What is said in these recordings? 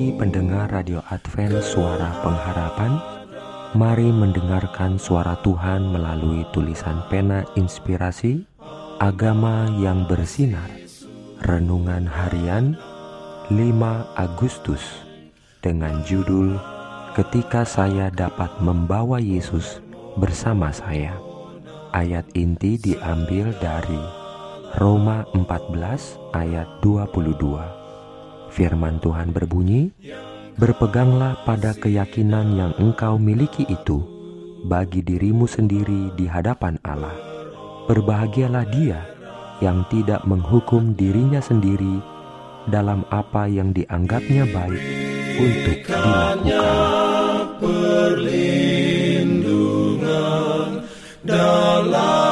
Pagi pendengar Radio Advent Suara Pengharapan Mari mendengarkan suara Tuhan melalui tulisan pena inspirasi Agama yang bersinar Renungan harian 5 Agustus Dengan judul Ketika saya dapat membawa Yesus bersama saya Ayat inti diambil dari Roma 14 ayat 22 Firman Tuhan berbunyi, Berpeganglah pada keyakinan yang engkau miliki itu bagi dirimu sendiri di hadapan Allah. Berbahagialah dia yang tidak menghukum dirinya sendiri dalam apa yang dianggapnya baik untuk dilakukan. dalam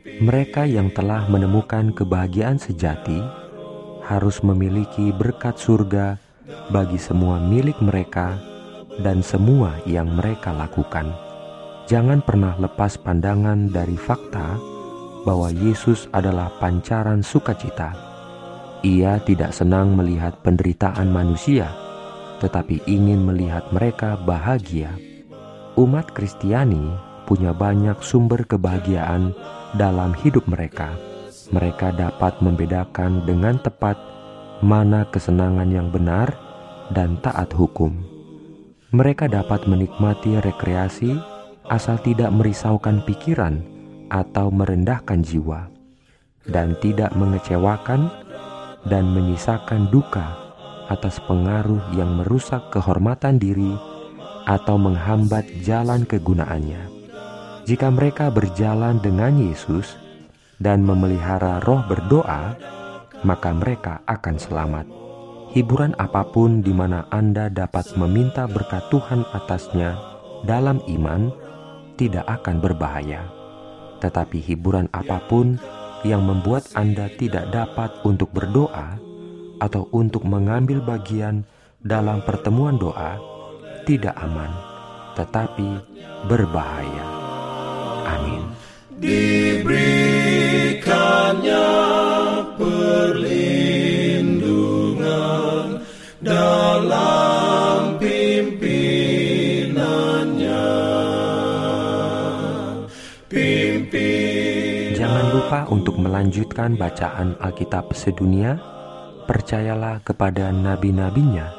Mereka yang telah menemukan kebahagiaan sejati harus memiliki berkat surga bagi semua milik mereka dan semua yang mereka lakukan. Jangan pernah lepas pandangan dari fakta bahwa Yesus adalah pancaran sukacita. Ia tidak senang melihat penderitaan manusia, tetapi ingin melihat mereka bahagia. Umat Kristiani punya banyak sumber kebahagiaan dalam hidup mereka. Mereka dapat membedakan dengan tepat mana kesenangan yang benar dan taat hukum. Mereka dapat menikmati rekreasi asal tidak merisaukan pikiran atau merendahkan jiwa, dan tidak mengecewakan dan menyisakan duka atas pengaruh yang merusak kehormatan diri atau menghambat jalan kegunaannya. Jika mereka berjalan dengan Yesus dan memelihara roh berdoa, maka mereka akan selamat. Hiburan apa pun di mana Anda dapat meminta berkat Tuhan atasnya dalam iman tidak akan berbahaya. Tetapi hiburan apa pun yang membuat Anda tidak dapat untuk berdoa atau untuk mengambil bagian dalam pertemuan doa tidak aman, tetapi berbahaya. Amin. Diberikannya perlindungan dalam pimpinannya. Pimpin Jangan lupa untuk melanjutkan bacaan Alkitab sedunia. Percayalah kepada nabi-nabinya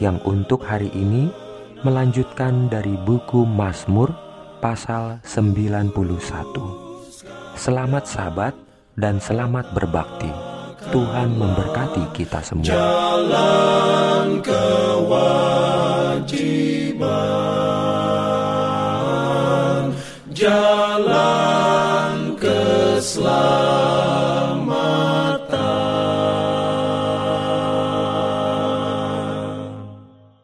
yang untuk hari ini melanjutkan dari buku Mazmur pasal 91. Selamat sahabat dan selamat berbakti. Tuhan memberkati kita semua. jalan kewajiban.